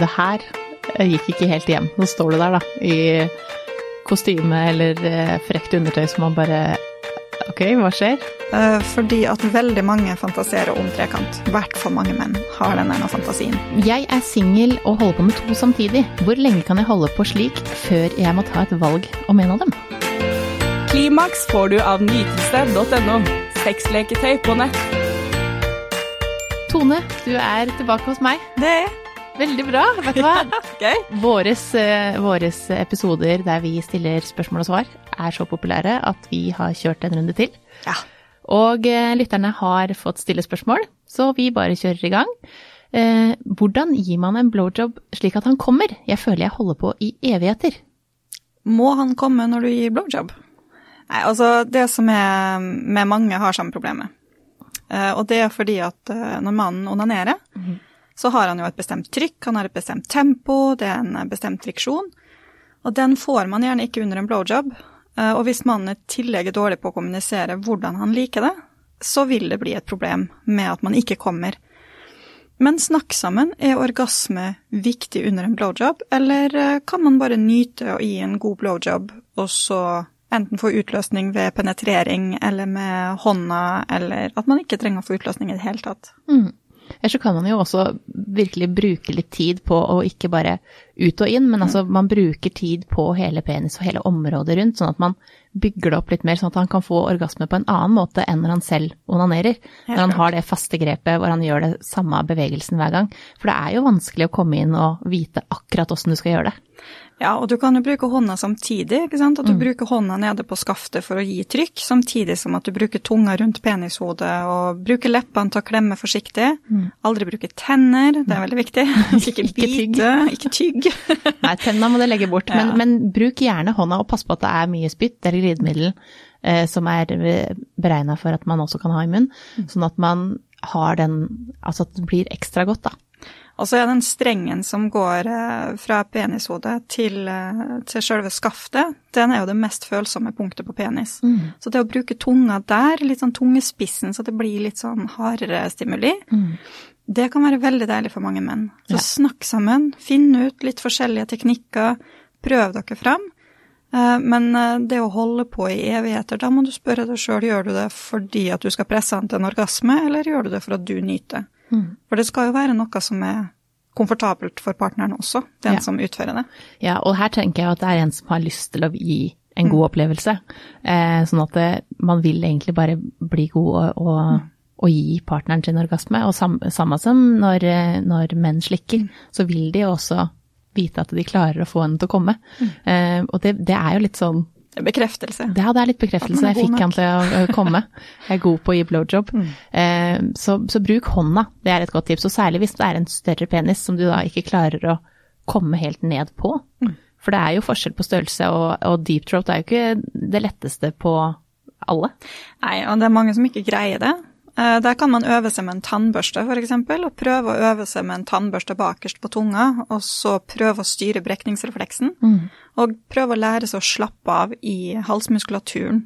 det her gikk ikke helt hjem. Så står du der, da, i kostyme eller eh, frekt undertøy som man bare Ok, hva skjer? Eh, fordi at veldig mange fantaserer om trekant. I hvert fall mange menn har den ene fantasien. Jeg er singel og holder på med to samtidig. Hvor lenge kan jeg holde på slik før jeg må ta et valg om en av dem? Klimaks får du av nytelse.no. Sexleketøy på nett. Tone, du er tilbake hos meg. Det er Veldig bra. Vet du hva? gøy. Våres, eh, våres episoder der vi stiller spørsmål og svar, er så populære at vi har kjørt en runde til. Ja. Og eh, lytterne har fått stille spørsmål, så vi bare kjører i gang. Eh, hvordan gir man en blowjob slik at han kommer? Jeg føler jeg holder på i evigheter. Må han komme når du gir blowjob? Nei, altså det som er med mange har samme problemet. Eh, og det er fordi at eh, når mannen onanerer, så har han jo et bestemt trykk, han har et bestemt tempo, det er en bestemt friksjon. Og den får man gjerne ikke under en blowjob. Eh, Og hvis mannen i tillegg er dårlig på å kommunisere hvordan han liker det, så vil det bli et problem med at man ikke kommer. Men snakk sammen, er orgasme viktig under en blowjob, eller eh, kan man bare nyte å gi en god blowjob, og så enten få utløsning ved penetrering eller med hånda, eller at man ikke trenger å få utløsning i det hele tatt? Mm. Ellers så kan man jo også virkelig bruke litt tid på å ikke bare ut og inn, men altså man bruker tid på hele penis og hele området rundt, sånn at man bygger det opp litt mer, sånn at han kan få orgasme på en annen måte enn når han selv onanerer. Når han har det faste grepet hvor han gjør det samme bevegelsen hver gang. For det er jo vanskelig å komme inn og vite akkurat åssen du skal gjøre det. Ja, og du kan jo bruke hånda samtidig, ikke sant? At du bruker hånda nede på skaftet for å gi trykk, samtidig som at du bruker tunga rundt penishodet og bruker leppene til å klemme forsiktig. Aldri bruke tenner, det er veldig viktig. Ikke bite, ikke tygg. Nei, tenna må du legge bort, men, Ja. men bruk gjerne hånda og pass på at det er mye spytt eller glidemiddel eh, som er beregna for at man også kan ha i munnen, sånn at man har den Altså at det blir ekstra godt, da. Og så er den strengen som går eh, fra penishodet til, eh, til selve skaftet, den er jo det mest følsomme punktet på penis. Så det å bruke tunga der, litt sånn tungespissen så det blir litt sånn hardere stimuli, det kan være veldig deilig for mange menn. Så Ja. snakk sammen, finn ut litt forskjellige teknikker, prøv dere fram. Eh, Men det å holde på i evigheter, da må du spørre deg sjøl, gjør du det fordi at du skal presse han til en orgasme, eller gjør du det for at du nyter? For det skal jo være noe som er komfortabelt for partneren også, den Ja. som utfører det. Ja, og her tenker jeg at det er en som har lyst til å gi en god opplevelse. Eh, sånn at det, man vil egentlig bare bli god og, og, og gi partneren sin orgasme. Og sam, samme som når, eh, når menn slikker, så vil de også vite at de klarer å få henne til å komme. Eh, og det, det er jo litt sånn bekreftelse. Det, ja, det er litt bekreftelse. Jeg fikk han til å komme. Jeg er god på å gi blowjob. Eh, så, så bruk hånda, det er et godt tips. Og særlig hvis det er en større penis som du da ikke klarer å komme helt ned på. For det er jo forskjell på størrelse, og, og deep throat er jo ikke det letteste på alle. Nei, og det er mange som ikke greier det. Eh, Der kan man øve seg med en tannbørste, f.eks., og prøve å øve seg med en tannbørste bakerst på tunga, og så prøve å styre brekningsrefleksen. Og prøve å lære seg å slappe av i halsmuskulaturen.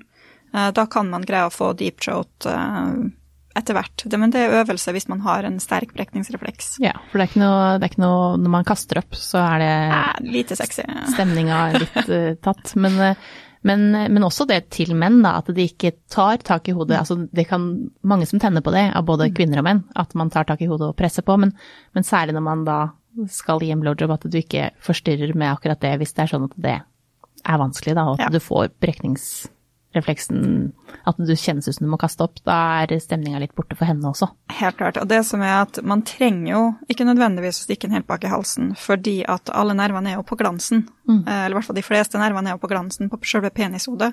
Eh, Da kan man greie å få deep throat eh, etter hvert. Men det er øvelse hvis man har en sterk brekningsrefleks. Ja, for det er ikke noe, det er ikke noe Når man kaster opp, så er det Eh, Lite sexy. stemninga litt tatt. Men, men, men også det til menn, da, at de ikke tar tak i hodet. Altså, det kan mange som tenner på det, av både kvinner og menn, at man tar tak i hodet og presser på. Men, men særlig når man da skal gi en blowjob, at du ikke forstyrrer med akkurat det, hvis det er sånn at det er vanskelig, da, og at Ja. du får brekningsrefleksen, at du kjennes ut som du må kaste opp. Da er stemninga litt borte for henne også. Helt klart. Og det som er at man trenger jo ikke nødvendigvis å stikke en helt bak i halsen, fordi at alle nervene er jo på glansen. Mm. Eller i hvert fall de fleste nervene er jo på glansen på selve penishodet.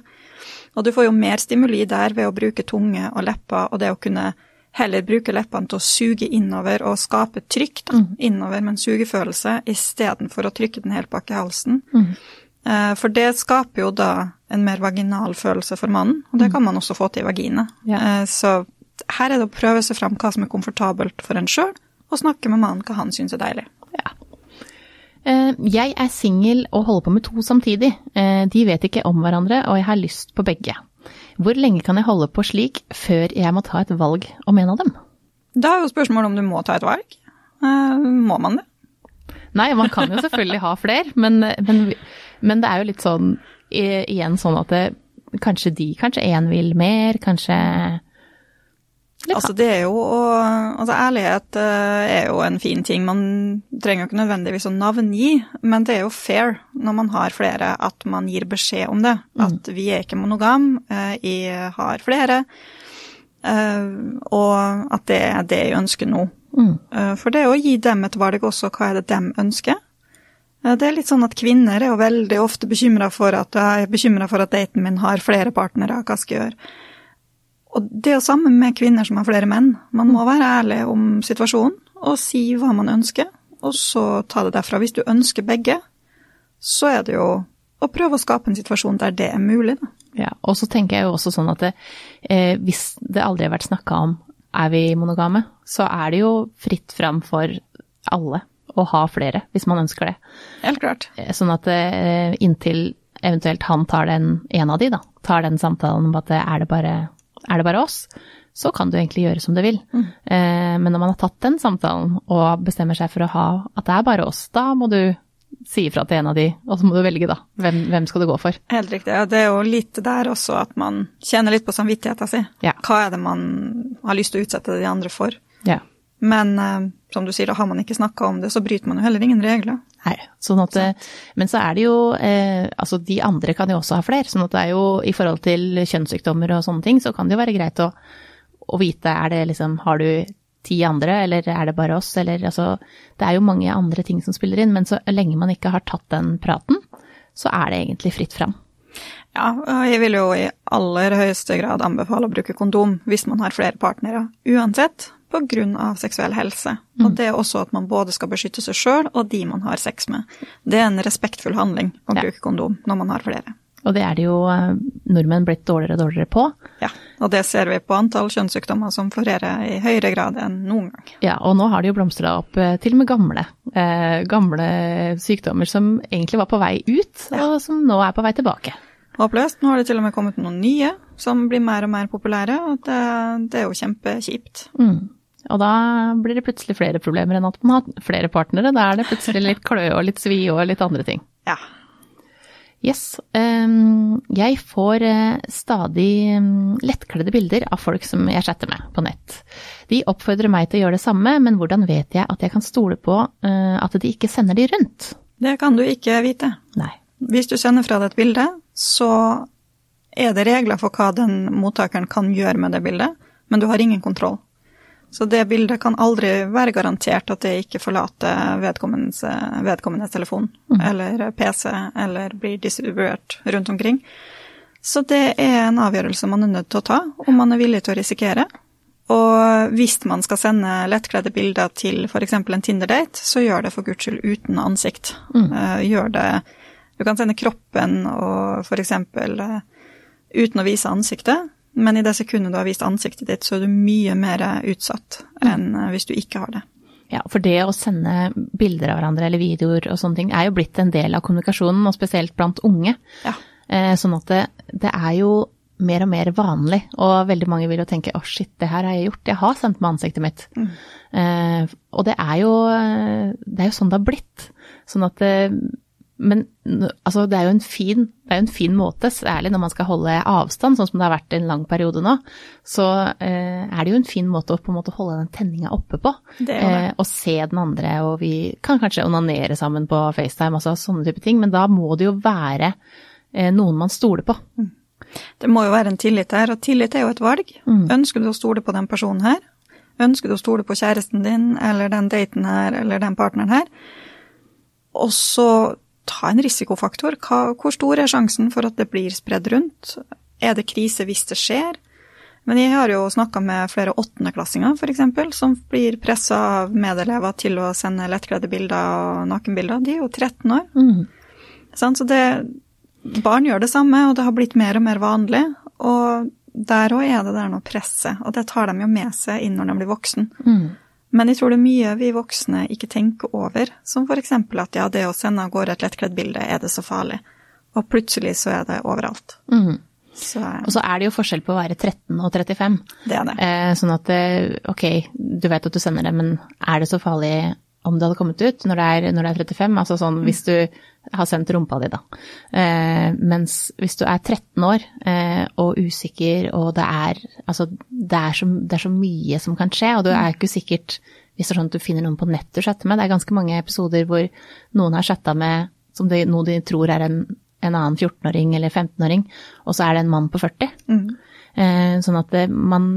Og du får jo mer stimuli der ved å bruke tunge og lepper, og det å kunne heller bruke leppene til å suge innover og skape trykk da, innover med en sugefølelse, istedenfor å trykke den helt bak i halsen. Eh, For det skaper jo da en mer vaginal følelse for mannen, og det kan man også få til i vagina. Ja. Eh, Så her er det å prøve seg fram hva som er komfortabelt for en sjøl, og snakke med mannen hva han syns er deilig. Ja. Eh, Jeg er singel og holder på med to samtidig. Eh, De vet ikke om hverandre, og jeg har lyst på begge. Hvor lenge kan jeg holde på slik før jeg må ta et valg om en av dem? Da er jo spørsmålet om du må ta et valg. Eh, Må man det? Nei, man kan jo selvfølgelig ha flere, men, men, men det er jo litt sånn igjen sånn at det, kanskje de, kanskje én vil mer, kanskje litt Altså, det er jo Altså, ærlighet eh, er jo en fin ting. Man trenger jo ikke nødvendigvis å navngi, men det er jo fair når man har flere, at man gir beskjed om det. At vi er ikke monogam, vi har flere, eh, og at det er det jeg ønsker nå. Mm. Eh, For det å gi dem et valg også, hva er det dem ønsker. Eh, Det er litt sånn at kvinner er jo veldig ofte bekymra for at jeg er bekymra for at daten min har flere partnere, hva skal jeg gjøre? Og det er jo samme med kvinner som har flere menn. Man må være ærlig om situasjonen og si hva man ønsker, og så ta det derfra. Hvis du ønsker begge, så er det jo å prøve å skape en situasjon der det er mulig, da. Ja, og så tenker jeg jo også sånn at det, eh, hvis det aldri har vært snakka om er vi monogame, så er det jo fritt fram for alle å ha flere, hvis man ønsker det. Helt klart. Eh, Sånn at eh, inntil eventuelt han tar den, en av de da, tar den samtalen om at er det bare, er det bare oss, så kan du egentlig gjøre som du vil. Mm. men når man har tatt den samtalen og bestemmer seg for å ha at det er bare oss, da må du si ifra til en av de, og så må du velge da. Hvem, hvem skal du gå for? Helt riktig. Ja, det er jo litt der også at man kjenner litt på samvittigheten sin. Ja. Hva er det man har lyst til å utsette de andre for? Ja. Men eh, som du sier, da har man ikke snakka om det, så bryter man jo heller ingen regler. Nei, sånn at, men så er det jo eh, Altså, de andre kan jo også ha flere. Sånn at det er jo i forhold til kjønnssykdommer og sånne ting, så kan det jo være greit å, å vite er det liksom Har du ti andre, eller er det bare oss, eller altså Det er jo mange andre ting som spiller inn, men så lenge man ikke har tatt den praten, så er det egentlig fritt fram. Ja, og jeg vil jo i aller høyeste grad anbefale å bruke kondom hvis man har flere partnere, uansett, av seksuell helse. Og det er også at man både skal beskytte seg sjøl og de man har sex med. Det er en respektfull handling å Ja. bruke kondom når man har flere. Og det er det jo eh, nordmenn blitt dårligere og dårligere på. Ja, og det ser vi på antall kjønnssykdommer som florerer i høyere grad enn noen gang. Ja, og nå har det jo blomstra opp eh, til og med gamle. Eh, gamle sykdommer som egentlig var på vei ut, og som nå er på vei tilbake. Håpløst. Nå har det til og med kommet noen nye som blir mer og mer populære, og det, det er jo kjempekjipt. Mm. Og da blir det plutselig flere problemer enn at man har flere partnere. Da er det plutselig litt kløe og litt svi og litt andre ting. Ja. Yes. ehm, jeg får eh, stadig mm, lettkledde bilder av folk som jeg chatter med på nett. De oppfordrer meg til å gjøre det samme, men hvordan vet jeg at jeg kan stole på eh, at de ikke sender de rundt? Det kan du ikke vite. Nei. Hvis du sender fra deg et bilde, så er det regler for hva den mottakeren kan gjøre med det bildet, men du har ingen kontroll. Så det bildet kan aldri være garantert at det ikke forlater vedkommendes, vedkommendes telefon eller PC eller blir distribuert rundt omkring. Så det er en avgjørelse man er nødt til å ta, om man er villig til å risikere. Og hvis man skal sende lettkledde bilder til f.eks. en Tinder-date, så gjør det for guds skyld uten ansikt. Mm. Gjør det Du kan sende kroppen og f.eks. uten å vise ansiktet, men i det sekundet du har vist ansiktet ditt, så er du mye mer utsatt enn eh, hvis du ikke har det. Ja, for det å sende bilder av hverandre eller videoer og sånne ting er jo blitt en del av kommunikasjonen, og spesielt blant unge. Ja. Eh, Sånn at det, det er jo mer og mer vanlig, og veldig mange vil jo tenke å shit, det her har jeg gjort, jeg har sendt med ansiktet mitt. Eh, og det er jo, det er jo sånn det har blitt. Sånn at det, men altså, det er jo en fin, det jo en fin måte, særlig når man skal holde avstand, sånn som det har vært en lang periode nå, så eh, er det jo en fin måte å på en måte holde den tenninga oppe på. Det det. Eh, og se den andre, og vi kan kanskje onanere sammen på FaceTime, altså sånne type ting, men da må det jo være eh, noen man stoler på. Det må jo være en tillit her, og tillit er jo et valg. Mm. Ønsker du å stole på den personen her? Ønsker du å stole på kjæresten din, eller den daten her, eller den partneren her? Og så ta en risikofaktor. Hva, hvor stor er sjansen for at det blir spredd rundt? Er det krise hvis det skjer? Men jeg har jo snakka med flere åttendeklassinger, f.eks., som blir pressa av medelever til å sende lettkledde bilder og nakenbilder. De er jo 13 år. Mm. Så det, barn gjør det samme, og det har blitt mer og mer vanlig. Og der òg er det der noe presset, og det tar de jo med seg inn når de blir voksen. Mm. Men jeg tror det er mye vi voksne ikke tenker over, som for eksempel at ja, det å sende av gårde et lettkledd bilde, er det så farlig? Og plutselig så er det overalt. Mm. Så Og så er det jo forskjell på å være 13 og 35. det er det. Eh, sånn at eh, ok, du vet at du sender det, men er det så farlig om det hadde kommet ut når det er, når det er 35, altså sånn hvis du har sendt rumpa di, da. Eh, mens hvis du er 13 år eh, og usikker, og det er altså det er, så, det er, så, mye som kan skje, og du er ikke sikkert hvis det er sånn at du finner noen på nett du chatter med. Det er ganske mange episoder hvor noen har chatta med som de, noe de tror er en, en annen 14-åring eller 15-åring, og så er det en mann på 40. Mm. Eh, sånn at det, man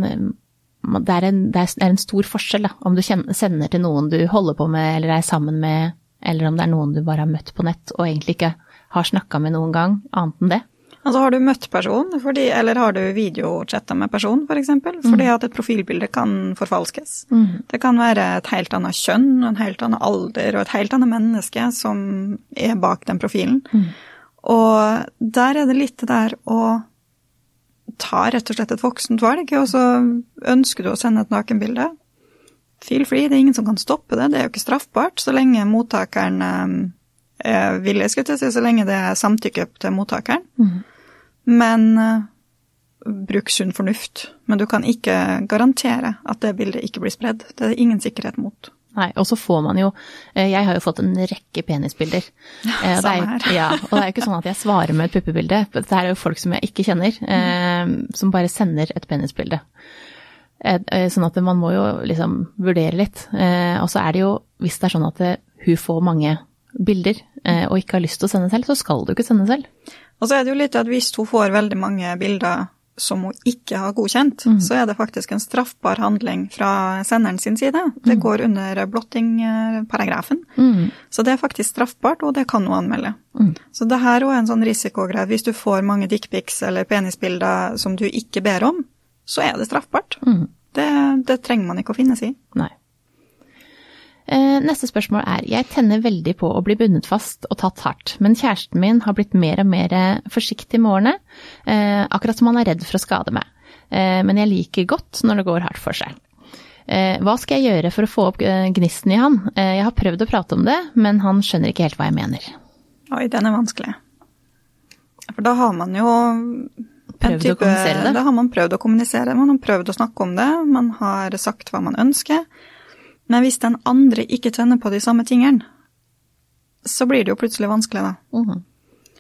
det er, en, det er en stor forskjell da, om du sender til noen du holder på med eller er sammen med, eller om det er noen du bare har møtt på nett og egentlig ikke har snakka med noen gang, annet enn det. Altså har du møtt personen, fordi, eller har du videochatta med personen f.eks., for mm. fordi at et profilbilde kan forfalskes. Mm. Det kan være et helt annet kjønn, en helt annen alder og et helt annet menneske som er bak den profilen. Mm. Og der er det litt det der å ta rett og slett et voksent valg, og så ønsker du å sende et nakenbilde. Feel free, det er ingen som kan stoppe det, det er jo ikke straffbart så lenge mottakeren eh, er villig, skulle jeg si, så lenge det er samtykke til mottakeren. Mm. Men uh, bruk sunn fornuft. Men du kan ikke garantere at det bildet ikke blir spredd. Det er det ingen sikkerhet mot. Nei, og så får man jo eh, Jeg har jo fått en rekke penisbilder. Ja, samme her. Ja, og det er jo ikke sånn at jeg svarer med et puppebilde. Det er jo folk som jeg ikke kjenner, mm. som bare sender et penisbilde. Eh, sånn at man må jo liksom vurdere litt. Og så er det jo, hvis det er sånn at hun får mange bilder og ikke har lyst til å sende selv, så skal du ikke sende selv. Og så er det jo litt at hvis hun får veldig mange bilder som hun ikke har godkjent, mm. så er det faktisk en straffbar handling fra senderen sin side. Det mm. går under blottingparagrafen. Mm. Så det er faktisk straffbart, og det kan hun anmelde. Mm. Så det her er en sånn risikogreie. Hvis du får mange dickpics eller penisbilder som du ikke ber om, så er det straffbart. Mm. Det, det trenger man ikke å finne seg i. Nei. Eh, neste spørsmål er jeg tenner veldig på å bli bundet fast og tatt hardt, men kjæresten min har blitt mer og mer forsiktig med årene, eh, akkurat som han er redd for å skade meg. Eh, men jeg liker godt når det går hardt for seg. Hva skal jeg gjøre for å få opp gnisten i han? Jeg har prøvd å prate om det, men han skjønner ikke helt hva jeg mener. Oi, den er vanskelig. For da har man jo Prøvd type, å kommunisere det? Da har man prøvd å kommunisere, man har prøvd å snakke om det, man har sagt hva man ønsker. Men hvis den andre ikke tenner på de samme tingene, så blir det jo plutselig vanskelig, da. Mm -hmm.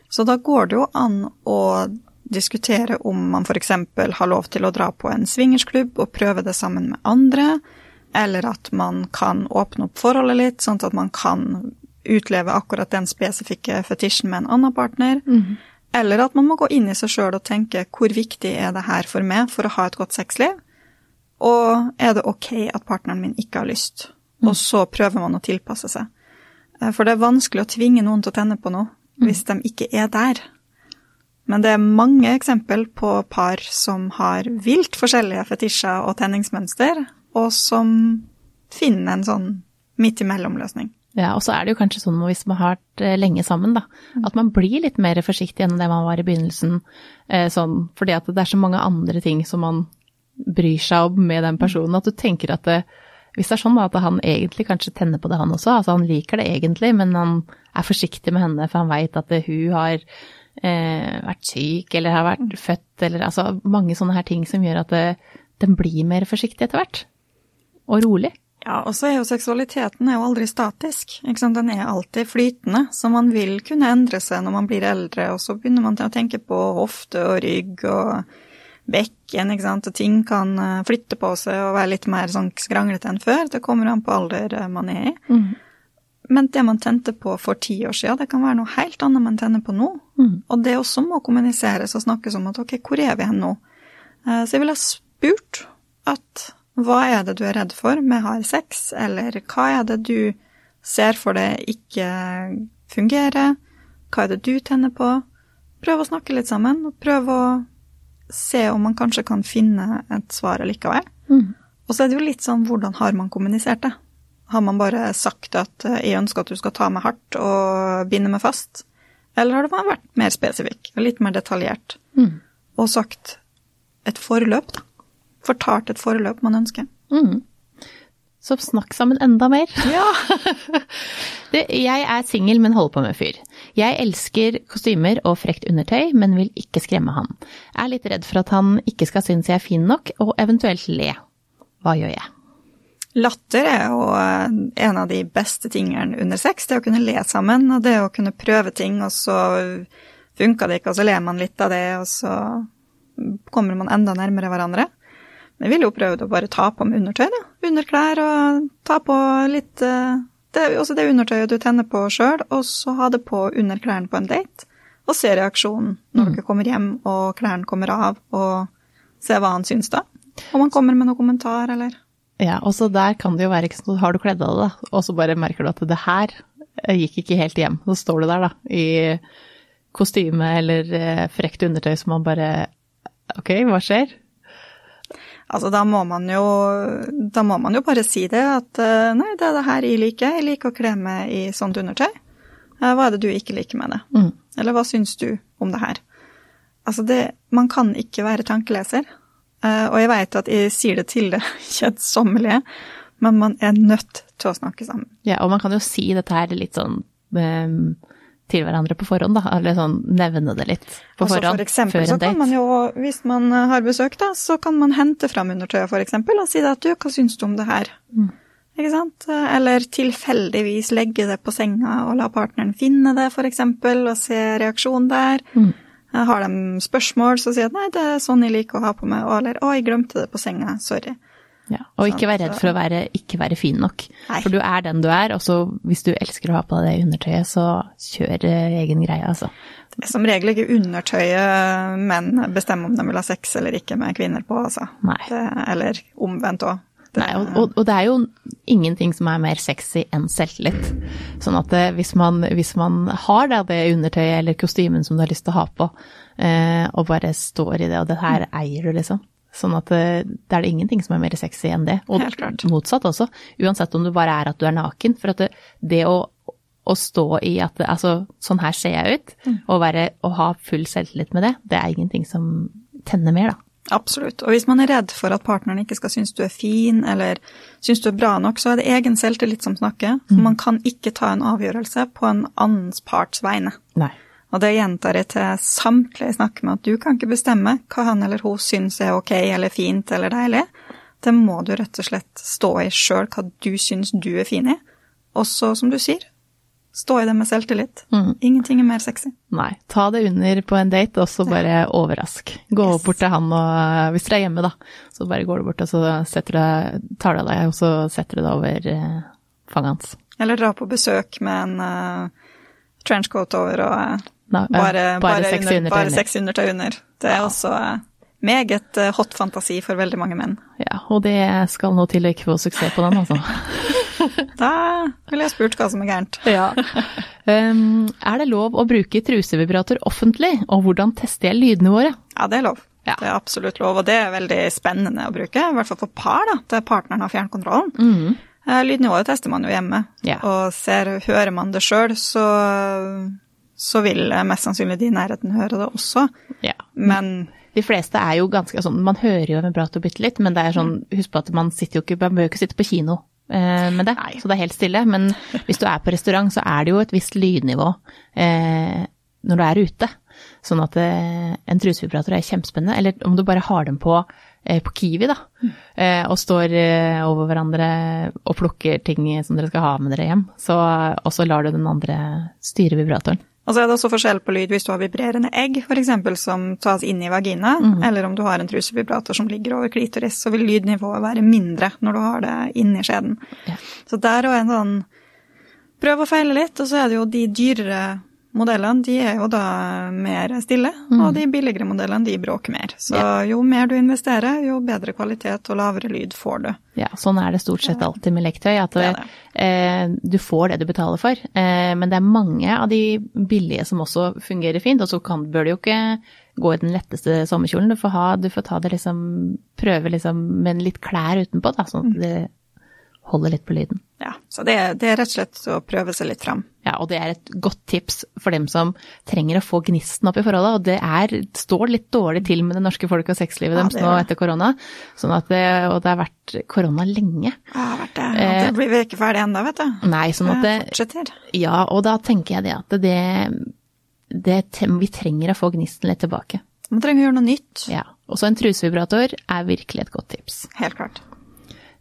Så da går det jo an å diskutere om man f.eks. har lov til å dra på en swingersklubb og prøve det sammen med andre, eller at man kan åpne opp forholdet litt, sånn at man kan utleve akkurat den spesifikke fetisjen med en annen partner. Mm -hmm. Eller at man må gå inn i seg sjøl og tenke hvor viktig er det her for meg for å ha et godt sexliv? Og er det ok at partneren min ikke har lyst? Mm. Og så prøver man å tilpasse seg. Eh, for det er vanskelig å tvinge noen til å tenne på noe mm. hvis de ikke er der. Men det er mange eksempel på par som har vilt forskjellige fetisjer og tenningsmønster, og som finner en sånn midt imellom-løsning. Ja, og så er det jo kanskje sånn hvis man har vært eh, lenge sammen, da, mm. at man blir litt mer forsiktig enn det man var i begynnelsen. Eh, sånn, fordi at det er så mange andre ting som man bryr seg om med den personen. At du tenker at det, hvis det er sånn da, at han egentlig kanskje tenner på det, han også. Altså han liker det egentlig, men han er forsiktig med henne, for han veit at det, hun har eh, vært syk eller har vært født eller altså mange sånne her ting som gjør at det, den blir mer forsiktig etter hvert. Og rolig. Ja, og så er jo seksualiteten er jo aldri statisk. ikke sant? Den er alltid flytende, så man vil kunne endre seg når man blir eldre, og så begynner man til å tenke på hofte og rygg og bekken, ikke sant, og ting kan eh, flytte på seg og være litt mer sånn skranglete enn før. Det kommer an på alder eh, man er i. Mm. Men det man tente på for ti år siden, det kan være noe helt annet man tenner på nå. Mm. Og det også må kommuniseres og snakkes om at ok, hvor er vi hen nå? Eh, så jeg ville ha spurt at hva er det du er redd for med hard sex, eller hva er det du ser for deg ikke fungerer, hva er det du tenner på? Prøv å snakke litt sammen, og prøv å se om man kanskje kan finne et svar allikevel. Mm. Og så er det jo litt sånn hvordan har man kommunisert det? Har man bare sagt at eh, 'jeg ønsker at du skal ta meg hardt og binde meg fast'? Eller har det vært mer spesifikk og litt mer detaljert? Mm. Og sagt et forløp, da. Fortalt et forløp man ønsker. Mm. Så snakk sammen enda mer. Ja. det, jeg er singel, men holder på med fyr. Jeg elsker kostymer og frekt undertøy, men vil ikke skremme han. Er litt redd for at han ikke skal synes jeg er fin nok, og eventuelt le. Hva gjør jeg? Latter er jo eh, en av de beste tingene under sex. Det å kunne le sammen, og det å kunne prøve ting, og så funka det ikke, og så ler man litt av det, og så kommer man enda nærmere hverandre. Jeg ville jo prøvd å bare ta på med undertøy, da. Underklær, og ta på litt eh, det, Også det undertøyet du tenner på sjøl, og så ha det på under klærne på en date. Og se reaksjonen når Mm. dere kommer hjem og klærne kommer av, og se hva han syns da. Om han kommer med noen kommentar, eller Ja, og så der kan det jo være, ikke sånn, har du kledd av det, da, og så bare merker du at det her eh, gikk ikke helt hjem. Så står du der, da, i kostyme eller eh, frekt undertøy som man bare Ok, hva skjer? Altså, da må man jo, da må man jo bare si det, at eh, nei, det er det her jeg liker. Jeg liker å kle meg i sånt undertøy. Eh, Hva er det du ikke liker med det? Mm. Eller hva syns du om det her? Altså, det, man kan ikke være tankeleser. Eh, Og jeg vet at jeg sier det til det kjedsommelige, men man er nødt til å snakke sammen. Ja, og man kan jo si dette her litt sånn ehm, til hverandre på forhånd, da. Eller sånn nevne det litt på Altså, forhånd for eksempel før en date. kan man jo, hvis man eh, har besøk, da, så kan man hente fram undertøyet eksempel, og si at du, hva syns du om det her? Mm. Ikke sant? Eller tilfeldigvis legge det på senga og la partneren finne det, eksempel, og se reaksjonen der. Mm. Har de spørsmål, så sier at nei, det er sånn jeg liker å ha på meg, eller å, jeg glemte det på senga, sorry. Ja, og ikke være redd for å være, ikke være fin nok. Nei. For du er den du er, og så hvis du elsker å ha på deg det undertøyet, så kjør eh, egen greie, altså. Det er som regel ikke undertøyet menn bestemmer om de vil ha sex eller ikke med kvinner på, altså. Det, eller omvendt òg. Nei, og, og, og det er jo ingenting som er mer sexy enn selvtillit. Sånn at det, hvis, man, hvis man har da det undertøyet eller kostymen som du har lyst til å ha på, eh, og bare står i det, og det her eier du, liksom. Sånn at det, det er det ingenting som er mer sexy enn det. Og motsatt også. Uansett om det bare er at du er naken. For at det, det å, å stå i at det, altså, sånn her ser jeg ut, og, være, å ha full selvtillit med det, det er ingenting som tenner mer, da. Absolutt. Og hvis man er redd for at partneren ikke skal synes du er fin, eller synes du er bra nok, så er det egen selvtillit som snakker. Man kan ikke ta en avgjørelse på en annens parts vegne. Nei. Og det gjentar jeg til samtlige jeg snakker med, at du kan ikke bestemme hva han eller hun syns er ok eller fint eller deilig. Det må du rett og slett stå i sjøl, hva du syns du er fin i. Også, som du sier, stå i det med selvtillit. Mm. Ingenting er mer sexy. Nei, ta det under på en date, og så bare overrask. Gå Yes. bort til han, og hvis dere er hjemme, da, så bare går du bort, og så setter du tar du av deg, og så setter du deg over eh, fanget hans. Eller dra på besøk med en uh, trenchcoat over og eh, Na- bare, bare, bare, seks under, bare seks undertøy under. Det er også eh, meget eh, hot fantasi for veldig mange menn. Ja, og det skal nå til å ikke få suksess på den, altså. Da ville jeg spurt hva som er gærent. Ja. Um, er det lov å bruke trusevibrator offentlig, og hvordan tester jeg lydene våre? Ja, det er lov. Ja. Det er absolutt lov, og det er veldig spennende å bruke. I hvert fall for par, da, der partneren har fjernkontrollen. Mm. Lydnivået tester man jo hjemme, Ja. og ser, hører man det sjøl, så, så vil eh, mest sannsynlig de i nærheten høre det også. Ja. Men De fleste er jo ganske sånn, man hører jo vibrator bitte litt, men det er sånn, husk på at man sitter jo ikke, man bør jo ikke sitte på kino eh, med det, Nei. så det er helt stille. Men hvis du er på restaurant, så er det jo et visst lydnivå eh, når du er ute. Sånn at eh, en trusevibrator er kjempespennende. Eller om du bare har dem på, eh, på Kiwi, da, eh, og står over hverandre og plukker ting som dere skal ha med dere hjem, så, og så lar du den andre styre vibratoren. Og så er det også forskjell på lyd hvis du har vibrerende egg, f.eks. som tas inn i vagina, eller om du har en trusevibrator som ligger over klitoris, så vil lydnivået være mindre når du har det inni skjeden. Ja. Så der òg en sånn prøv og feile litt, og så er det jo de dyrere modellene, de er jo da mer stille, og de billigere modellene, de bråker mer. Så jo mer du investerer, jo bedre kvalitet og lavere lyd får du. Ja, sånn er det stort sett alltid med lektøy, at Det det. eh, du får det du betaler for. Eh, men det er mange av de billige som også fungerer fint, og så kan, bør du jo ikke gå i den letteste sommerkjolen. Du får, ha, du får ta det liksom, prøve liksom med litt klær utenpå, da, sånn at det holder litt på lyden. Ja, så det, det er rett og slett å prøve seg litt fram. Ja, og det er et godt tips for dem som trenger å få gnisten opp i forholdet, og det er, står litt dårlig til med det norske folk og sexlivet Ja, deres nå etter korona. Sånn at det, og det har vært korona lenge. Ja, det har vært det. Og det blir vi ikke ferdig ennå, vet du. Nei, sånn at det, fortsetter. Ja, og da tenker jeg det at det, det Vi trenger å få gnisten litt tilbake. Man trenger å gjøre noe nytt. Ja. Og så en trusevibrator er virkelig et godt tips. Helt klart.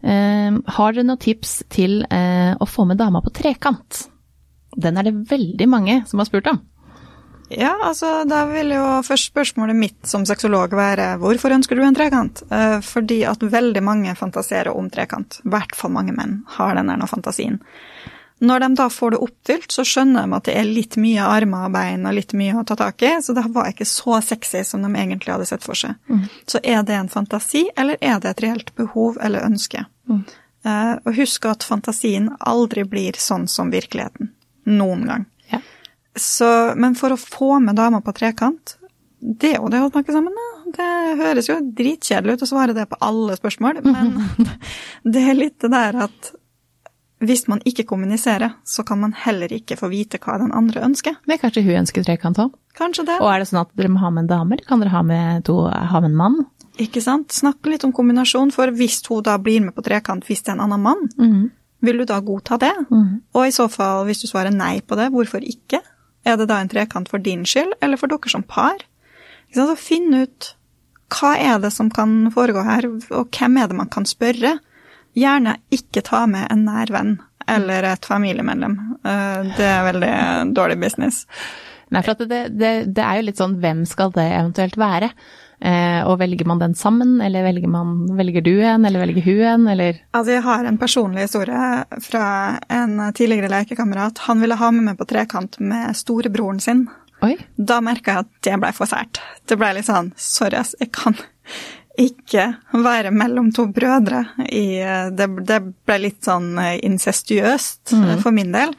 Eh, har dere noen tips til eh, å få med dama på trekant? Den er det veldig mange som har spurt om. Ja, altså da vil jo først spørsmålet mitt som sexolog være hvorfor ønsker du en trekant? Eh, fordi at veldig mange fantaserer om trekant. I hvert fall mange menn har den der fantasien. Når de da får det oppfylt, så skjønner de at det er litt mye armer og bein og litt mye å ta tak i, så det var ikke så sexy som de egentlig hadde sett for seg. Mm. Så er det en fantasi, eller er det et reelt behov eller ønske? Mm. Uh, og husk at fantasien aldri blir sånn som virkeligheten. Noen gang. Ja. Så, men for å få med dama på trekant, det og det å snakke sammen, da. Det høres jo dritkjedelig ut å svare det på alle spørsmål, men det er litt det der at hvis man ikke kommuniserer, så kan man heller ikke få vite hva den andre ønsker. Men kanskje hun ønsker trekant òg? Kanskje det. Og er det sånn at dere må ha med en dame, eller kan dere ha med, to, ha med en mann? Ikke sant. Snakk litt om kombinasjon, for hvis hun da blir med på trekant hvis det er en annen mann, mm. vil du da godta det? Mm. Og i så fall, hvis du svarer nei på det, hvorfor ikke? Er det da en trekant for din skyld, eller for dere som par? Så finn ut hva er det som kan foregå her, og hvem er det man kan spørre? Gjerne ikke ta med en nær venn eller et familiemedlem. Eh, det er veldig dårlig business. Nei, for det, det, det, er jo litt sånn hvem skal det eventuelt være? Eh, og velger man den sammen, eller velger, man, velger du en, eller velger hun en, eller? Altså, jeg har en personlig historie fra en tidligere lekekamerat. Han ville ha med meg på trekant med storebroren sin. Oi. Da merka jeg at det blei for sært. Det blei litt sånn sorry, ass, jeg kan ikke være mellom to brødre i Det, det ble litt sånn eh, incestuøst mm. for min del.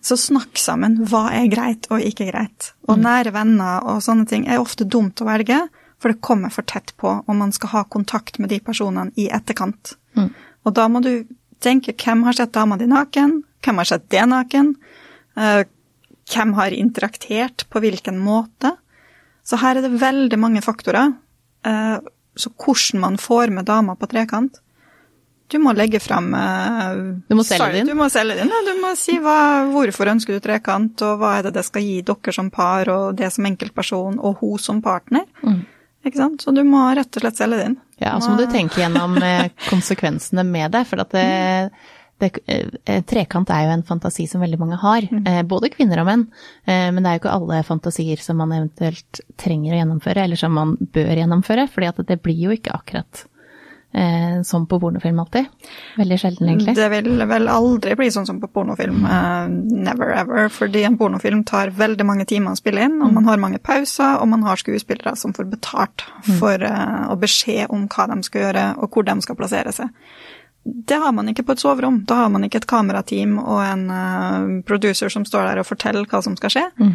Så snakk sammen. Hva er greit og ikke greit? Og mm. nære venner og sånne ting er ofte dumt å velge, for det kommer for tett på, og man skal ha kontakt med de personene i etterkant. Mm. Og da må du tenke hvem har sett dama di naken? Hvem har sett det naken? Uh, hvem har interaktert på hvilken måte? Så her er det veldig mange faktorer. Uh, så hvordan man får med dama på trekant Du må legge fram uh, Du må selge din? Du må selge din, ja. Du må si hva, hvorfor ønsker du trekant, og hva er det det skal gi dere som par, og det som enkeltperson, og hun som partner. Mm. Ikke sant? Så du må rett og slett selge din. Ja, og så må du tenke gjennom eh, konsekvensene med det. For at det, det, eh, trekant er jo en fantasi som veldig mange har, mm. både kvinner og menn. Men det er jo ikke alle fantasier som man eventuelt trenger å gjennomføre, eller som man bør gjennomføre, fordi at det blir jo ikke akkurat sånn på pornofilm alltid. Veldig sjelden, egentlig. Det vil vel aldri bli sånn som på pornofilm. Uh, never ever. Fordi en pornofilm tar veldig mange timer å spille inn, og man har mange pauser, og man har skuespillere som får betalt mm. for uh, å beskjed om hva de skal gjøre, og hvor de skal plassere seg. Det har man ikke på et soverom. Da har man ikke et kamerateam og en uh, producer som står der og forteller hva som skal skje. Mm.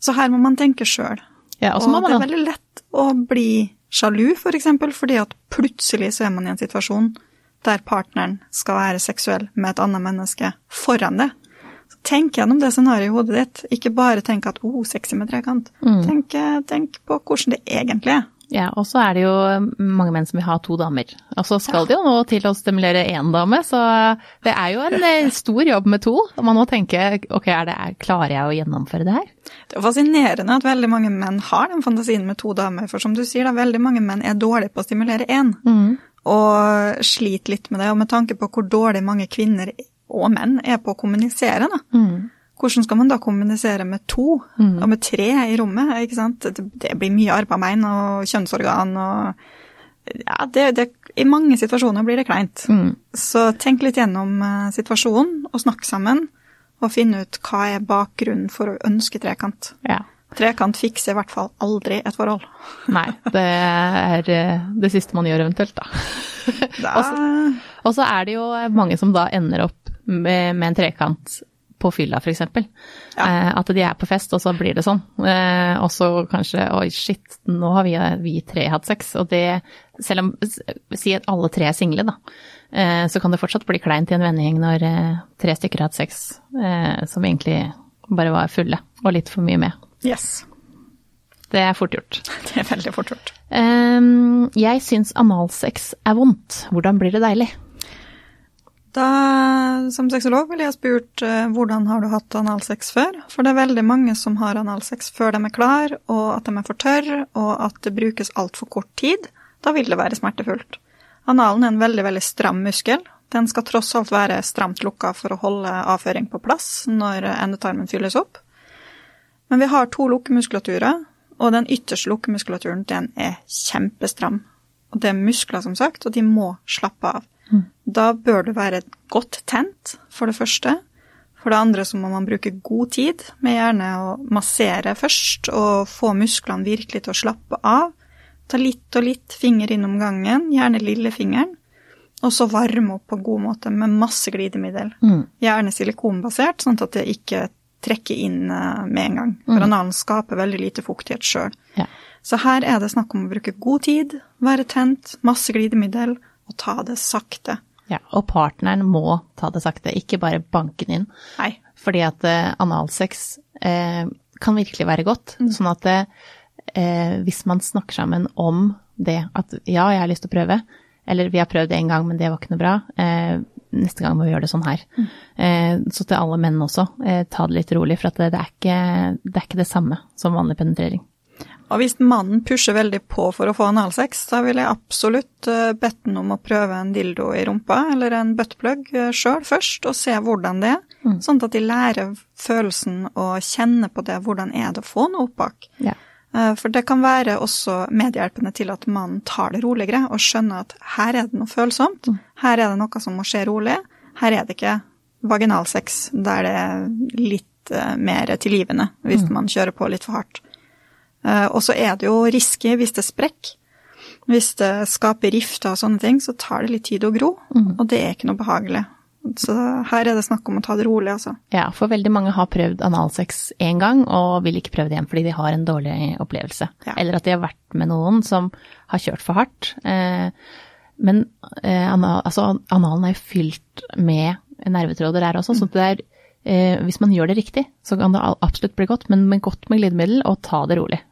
Så her må man tenke sjøl. Ja, og, og det er veldig lett å bli sjalu, for eksempel, fordi at plutselig så er man i en situasjon der partneren skal være seksuell med et annet menneske foran det. Så tenk gjennom det scenarioet i hodet ditt. Ikke bare tenk at oh, sexy med trekant'. Mm. Tenk, tenk på hvordan det egentlig er. Ja, og så er det jo mange menn som vil ha to damer. Og så skal ja. de jo nå til å stimulere én dame, så det er jo en eh, stor jobb med to. Og man må tenke ok, det, klarer jeg å gjennomføre det her? Det er fascinerende at veldig mange menn har den fantasien med to damer. For som du sier, da, veldig mange menn er dårlige på å stimulere én. Mm. Og sliter litt med det. Og med tanke på hvor dårlig mange kvinner og menn er på å kommunisere, da. Mm hvordan skal man da kommunisere med to mm. og med tre i rommet? ikke sant? Det, blir mye arbeid og kjønnsorgan og ja, det, det, I mange situasjoner blir det kleint. Mm. Så tenk litt gjennom uh, situasjonen, og snakk sammen. Og finn ut hva er bakgrunnen for å ønske trekant. Ja. Trekant fikser i hvert fall aldri et forhold. Nei, det er eh, det siste man gjør eventuelt, da. da... Og så er det jo mange som da ender opp med, med en trekant på fylla, f.eks. Ja. Eh, at de er på fest, og så blir det sånn. Eh, og så kanskje oi, shit, nå har vi, vi, tre hatt sex. Og det, selv om Si at alle tre er single, da. Eh, så kan det fortsatt bli kleint i en vennegjeng når tre stykker har hatt sex eh, som egentlig bare var fulle, og litt for mye med. Yes. Det er fort gjort. Det er veldig fort gjort. Um, jeg syns analsex er vondt. Hvordan blir det deilig? Da, som sexolog ville jeg spurt uh, hvordan har du hatt analsex før? For det er veldig mange som har analsex før de er klar, og at de er for tørre, og at det brukes altfor kort tid. Da vil det være smertefullt. Analen er en veldig, veldig stram muskel. Den skal tross alt være stramt lukka for å holde avføring på plass når endetarmen fylles opp. Men vi har to lukkemuskulaturer, og den ytterste lukkemuskulaturen den er kjempestram. Og det er muskler, som sagt, og de må slappe av. Mm. Da bør du være godt tent, for det første. For det andre så må man bruke god tid med gjerne å massere først, og få musklene virkelig til å slappe av. Ta litt og litt finger innom gangen, gjerne lillefingeren. Og så varme opp på god måte med masse glidemiddel. Mm. Gjerne silikonbasert, sånn at det ikke trekker inn eh, med en gang. For Mm. analen skaper veldig lite fuktighet sjøl. Ja. Så her er det snakk om å bruke god tid, være tent, masse glidemiddel, og ta det sakte. ja. Og partneren må ta det sakte, ikke bare banke den inn. Nei. Fordi at eh, analsex eh, kan virkelig være godt. Sånn at eh, hvis man snakker sammen om det at ja, jeg har lyst til å prøve, eller vi har prøvd det en gang, men det var ikke noe bra, eh, neste gang må vi gjøre det sånn her. Eh, så til alle menn også, eh, ta det litt rolig, for at det, det, er ikke, det er ikke det samme som vanlig penetrering. Og hvis mannen pusher veldig på for å få analsex, så vil jeg absolutt eh, bedt ham om å prøve en dildo i rumpa, eller en buttplug sjøl først, og se hvordan det er. Mm. Sånn at de lærer følelsen og kjenner på det, hvordan er det å få noe opp bak. Ja. Eh, For det kan være også medhjelpende til at mannen tar det roligere og skjønner at her er det noe følsomt, her er det noe som må skje rolig, her er det ikke vaginalsex der det er litt eh, mer tilgivende hvis man kjører på litt for hardt. Eh, Og så er det jo risky hvis det sprekker. Hvis det skaper rifter og sånne ting, så tar det litt tid å gro, og det er ikke noe behagelig. Så her er det snakk om å ta det rolig, altså. Ja, for veldig mange har prøvd analsex én gang og vil ikke prøve det igjen fordi de har en dårlig opplevelse. Ja. Eller at de har vært med noen som har kjørt for hardt. Eh, men eh, altså, analen er jo fylt med nervetråder der også, så det er, eh, hvis man gjør det riktig, så kan det absolutt bli godt, men med godt med glidemiddel og ta det rolig.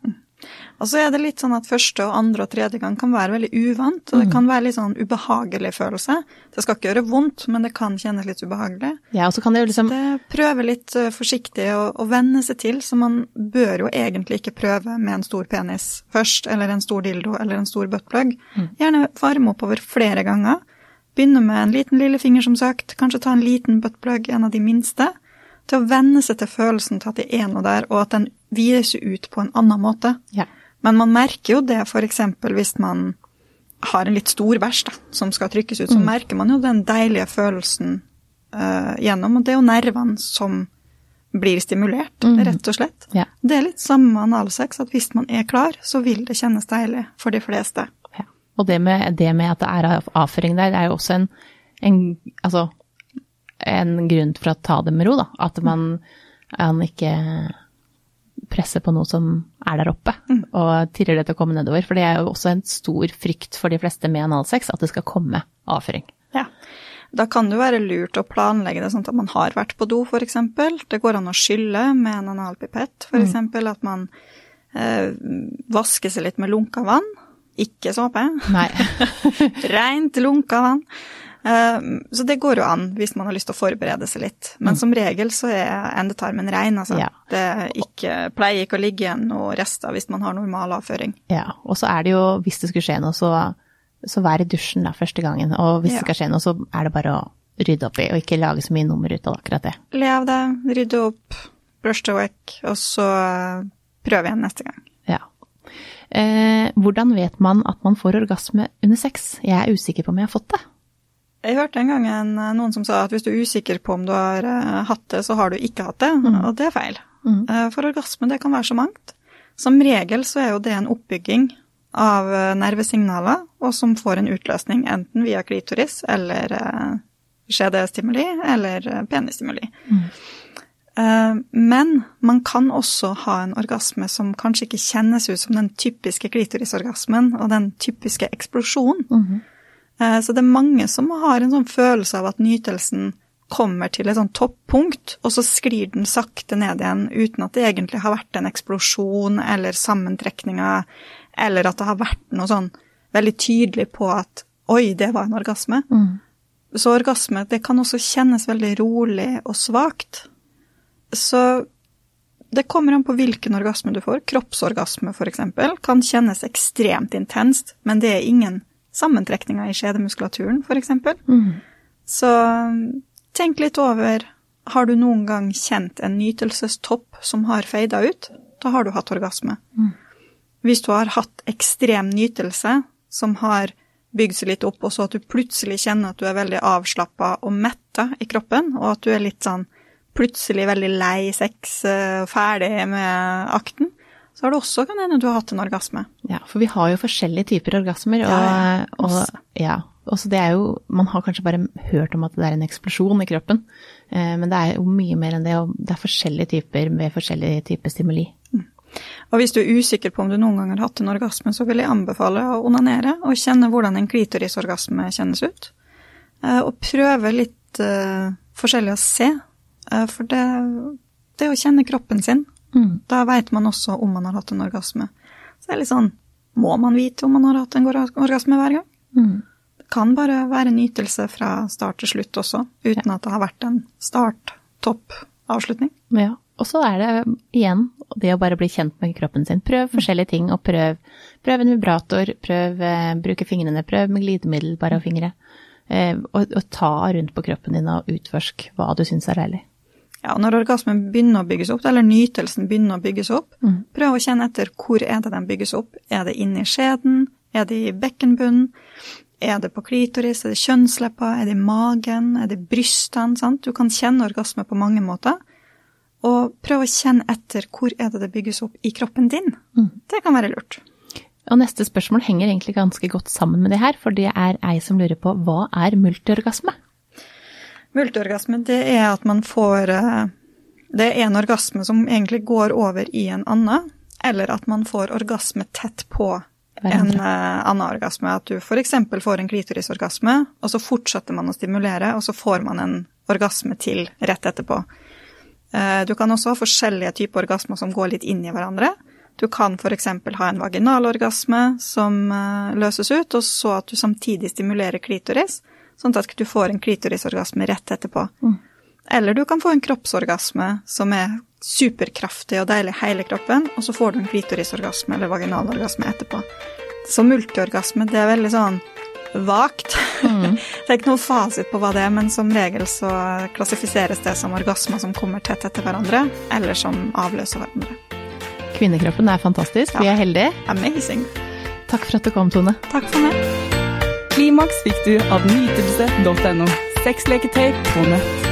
Og så er det litt sånn at første og andre og tredje gang kan være veldig uvant, og det kan være litt sånn ubehagelig følelse. Det skal ikke gjøre vondt, men det kan kjennes litt ubehagelig. Ja, og så kan det jo liksom Det prøver litt eh, forsiktig å, å venne seg til, så man bør jo egentlig ikke prøve med en stor penis først, eller en stor dildo, eller en stor buttplug. Gjerne varme opp over flere ganger. Begynne med en liten lillefinger, som sagt, kanskje ta en liten buttplug, en av de minste, til å venne seg til følelsen til at det er noe der, og at den vides ut på en annen måte. Ja. Men man merker jo det f.eks. hvis man har en litt stor bæsj da, som skal trykkes ut, så merker man jo den deilige følelsen uh, gjennom. Og det er jo nervene som blir stimulert, rett og slett. Ja. Det er litt samme med analsex, at hvis man er klar, så vil det kjennes deilig for de fleste. Og det med, det med at det er avføring der, det er jo også en, en, altså, en grunn for å ta det med ro, da. At man, man ikke presser på noe som er der oppe, og tirrer det til å komme nedover. For det er jo også en stor frykt for de fleste med analsex, at det skal komme avføring. Ja. Da kan det jo være lurt å planlegge det sånn at man har vært på do, f.eks. Det går an å skylle med en analpipett, f.eks. eksempel At man eh, vasker seg litt med lunka vann. Ikke såpe. Nei. Rent lunka vann. Eh, Så det går jo an hvis man har lyst til å forberede seg litt. Men som regel så er endetarmen rein, altså. Ja. Det ikke, pleier ikke å ligge igjen noen rester hvis man har normal avføring. Ja, og så er det jo, hvis det skulle skje noe, så, så vær i dusjen da første gangen. Og hvis Ja. det skal skje noe, så er det bare å rydde opp i, og ikke lage så mye nummer ut av akkurat det. Lev det, rydde opp, brush the work, og så eh, prøv igjen neste gang. Ja. Eh, hvordan vet man at man får orgasme under sex? Jeg er usikker på om jeg har fått det. Jeg hørte en gang en, noen som sa at hvis du er usikker på om du har eh, hatt det, så har du ikke hatt det, og det er feil. Mm. For orgasme, det kan være så mangt. Som regel så er jo det en oppbygging av eh, nervesignaler, og som får en utløsning enten via klitoris eller eh, skjedestimuli eller penistimuli. penisstimuli. Eh, Men man kan også ha en orgasme som kanskje ikke kjennes ut som den typiske klitorisorgasmen og den typiske eksplosjonen. Eh, Så det er mange som har en sånn følelse av at nytelsen kommer til et sånn toppunkt, og så sklir den sakte ned igjen uten at det egentlig har vært en eksplosjon eller sammentrekninger, eller at det har vært noe sånn veldig tydelig på at oi, det var en orgasme. Så orgasme, det kan også kjennes veldig rolig og svakt. Så det kommer an på hvilken orgasme du får. Kroppsorgasme, eksempel, kan kjennes ekstremt intenst, men det er ingen sammentrekninger i skjedemuskulaturen, f.eks. Mm. Så tenk litt over Har du noen gang kjent en nytelsestopp som har feida ut? Da har du hatt orgasme. Mm. Hvis du har hatt ekstrem nytelse som har bygd seg litt opp, og så at du plutselig kjenner at du er veldig avslappa og metta i kroppen, og at du er litt sånn plutselig veldig lei sex, eh, ferdig med akten, så har det også kan hende du har hatt en orgasme. Ja, for vi har jo forskjellige typer orgasmer, og, Ja, og, ja, og så det er jo Man har kanskje bare hørt om at det er en eksplosjon i kroppen, eh, men det er jo mye mer enn det, og det er forskjellige typer med forskjellige typer stimuli. Og hvis du er usikker på om du noen gang har hatt en orgasme, så vil jeg anbefale å onanere og kjenne hvordan en klitorisorgasme kjennes ut. Eh, Og prøve litt eh, forskjellig å se, for det, det å kjenne kroppen sin, Mm. da vet man også om man har hatt en orgasme. Så det er litt sånn, må man vite om man har hatt en orgasme hver gang? Mm. Det kan bare være nytelse fra start til slutt også, uten at det har vært en start, topp, avslutning. Ja. Og så er det igjen det å bare bli kjent med kroppen sin. Prøv forskjellige ting, og prøv, prøv en vibrator, prøv eh, bruke fingrene, prøv med glidemiddel, bare og fingre. Eh, og, og ta rundt på kroppen din og utforsk hva du syns er deilig. Ja, når orgasmen begynner å bygges opp, eller nytelsen begynner å bygges opp, Mm. prøv å kjenne etter hvor er det den bygges opp. Er det inni skjeden? Er det i bekkenbunnen? Er det på klitoris? Er det kjønnsleppa? Er det i magen? Er det brystene? Sant? Du kan kjenne orgasme på mange måter. Og prøv å kjenne etter hvor er det det bygges opp i kroppen din. Mm. Det kan være lurt. Og neste spørsmål henger egentlig ganske godt sammen med det her, for det er ei som lurer på hva er multiorgasme? Multiorgasme, det er at man får eh, Det er en orgasme som egentlig går over i en annen, eller at man får orgasme tett på en eh, annen orgasme. At du f.eks. får en klitorisorgasme, og så fortsetter man å stimulere, og så får man en orgasme til rett etterpå. Eh, Du kan også ha forskjellige typer orgasmer som går litt inn i hverandre. Du kan f.eks. ha en vaginalorgasme som eh, løses ut, og så at du samtidig stimulerer klitoris, sånn at du får en klitorisorgasme rett etterpå. Mm. Eller du kan få en kroppsorgasme som er superkraftig og deilig hele kroppen, og så får du en klitorisorgasme eller vaginalorgasme etterpå. Så multiorgasme, det er veldig sånn vagt. det er ikke noen fasit på hva det er, men som regel så klassifiseres det som orgasmer som kommer tett etter hverandre, eller som avløser hverandre. Kvinnekroppen er fantastisk, vi er heldige. Amazing. Takk for at du kom, Tone. Takk for meg. Klimaks fikk du av nytelse.no. Sexleketøy på nett.